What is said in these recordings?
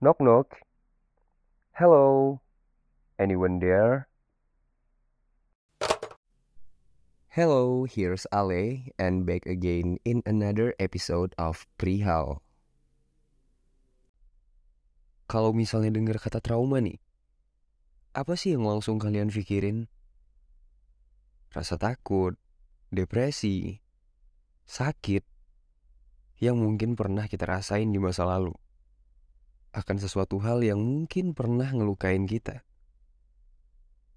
Knock knock. Hello. Anyone there? Hello, here's Ale and back again in another episode of Prihal. Kalau misalnya dengar kata trauma nih, apa sih yang langsung kalian pikirin? Rasa takut, depresi, sakit, yang mungkin pernah kita rasain di masa lalu. Akan sesuatu hal yang mungkin pernah ngelukain kita.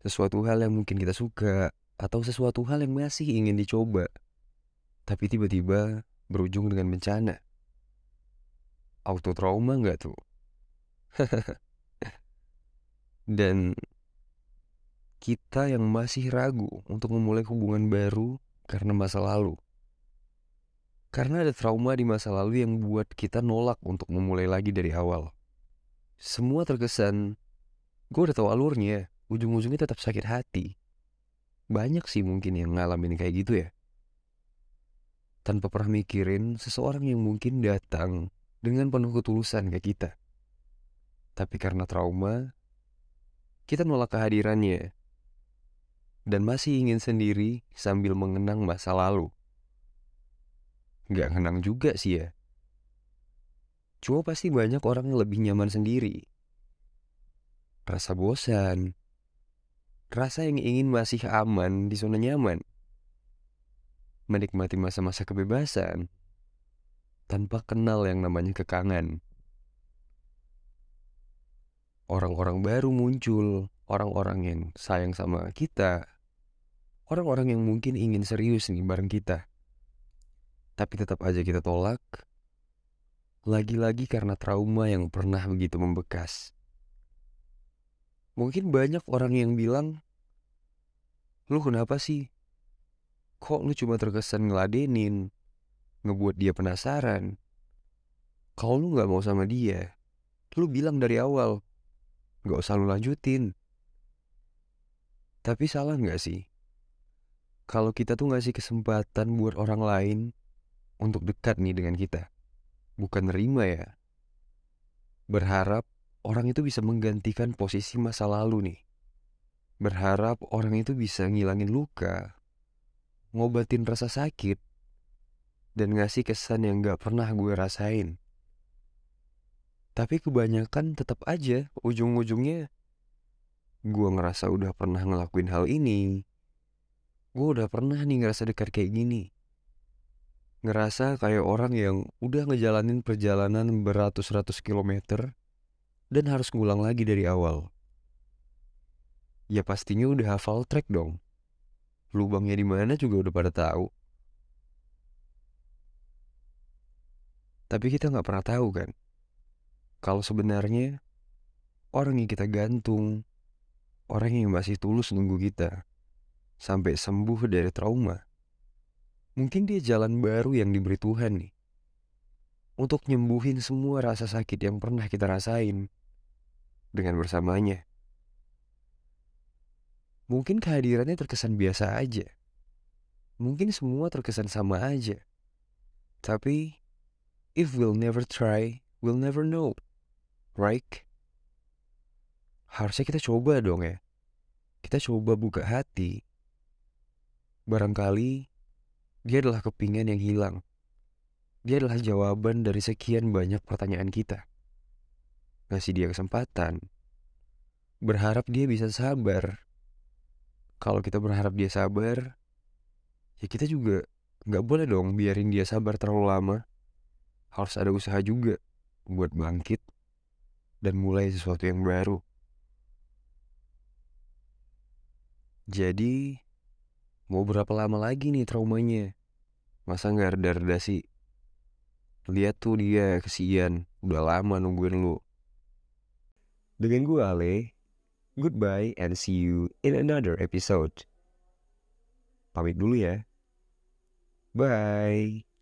Sesuatu hal yang mungkin kita suka, atau sesuatu hal yang masih ingin dicoba, tapi tiba-tiba berujung dengan bencana. Auto trauma nggak tuh? Dan kita yang masih ragu untuk memulai hubungan baru karena masa lalu. Karena ada trauma di masa lalu yang buat kita nolak untuk memulai lagi dari awal. Semua terkesan, gue udah tahu alurnya, ujung-ujungnya tetap sakit hati. Banyak sih mungkin yang ngalamin kayak gitu ya. Tanpa pernah mikirin seseorang yang mungkin datang dengan penuh ketulusan kayak kita. Tapi karena trauma, kita nolak kehadirannya. Dan masih ingin sendiri sambil mengenang masa lalu. Gak ngenang juga sih ya. Cuma pasti banyak orang yang lebih nyaman sendiri. Rasa bosan. Rasa yang ingin masih aman di zona nyaman. Menikmati masa-masa kebebasan. Tanpa kenal yang namanya kekangan orang-orang baru muncul, orang-orang yang sayang sama kita, orang-orang yang mungkin ingin serius nih bareng kita. Tapi tetap aja kita tolak, lagi-lagi karena trauma yang pernah begitu membekas. Mungkin banyak orang yang bilang, lu kenapa sih? Kok lu cuma terkesan ngeladenin, ngebuat dia penasaran? Kalau lu gak mau sama dia, lu bilang dari awal, Gak usah lu lanjutin. Tapi salah gak sih? Kalau kita tuh ngasih kesempatan buat orang lain untuk dekat nih dengan kita. Bukan nerima ya. Berharap orang itu bisa menggantikan posisi masa lalu nih. Berharap orang itu bisa ngilangin luka, ngobatin rasa sakit, dan ngasih kesan yang gak pernah gue rasain. Tapi kebanyakan tetap aja ujung-ujungnya gue ngerasa udah pernah ngelakuin hal ini. Gue udah pernah nih ngerasa dekat kayak gini. Ngerasa kayak orang yang udah ngejalanin perjalanan beratus-ratus kilometer dan harus ngulang lagi dari awal. Ya pastinya udah hafal track dong. Lubangnya di mana juga udah pada tahu. Tapi kita nggak pernah tahu kan kalau sebenarnya orang yang kita gantung, orang yang masih tulus nunggu kita sampai sembuh dari trauma, mungkin dia jalan baru yang diberi Tuhan nih. Untuk nyembuhin semua rasa sakit yang pernah kita rasain dengan bersamanya. Mungkin kehadirannya terkesan biasa aja. Mungkin semua terkesan sama aja. Tapi, if we'll never try, we'll never know right? Harusnya kita coba dong ya. Kita coba buka hati. Barangkali dia adalah kepingan yang hilang. Dia adalah jawaban dari sekian banyak pertanyaan kita. Ngasih dia kesempatan. Berharap dia bisa sabar. Kalau kita berharap dia sabar, ya kita juga nggak boleh dong biarin dia sabar terlalu lama. Harus ada usaha juga buat bangkit dan mulai sesuatu yang baru. Jadi, mau berapa lama lagi nih traumanya? Masa nggak reda-reda sih? Lihat tuh dia kesian, udah lama nungguin lu. Dengan gue Ale, goodbye and see you in another episode. Pamit dulu ya. Bye.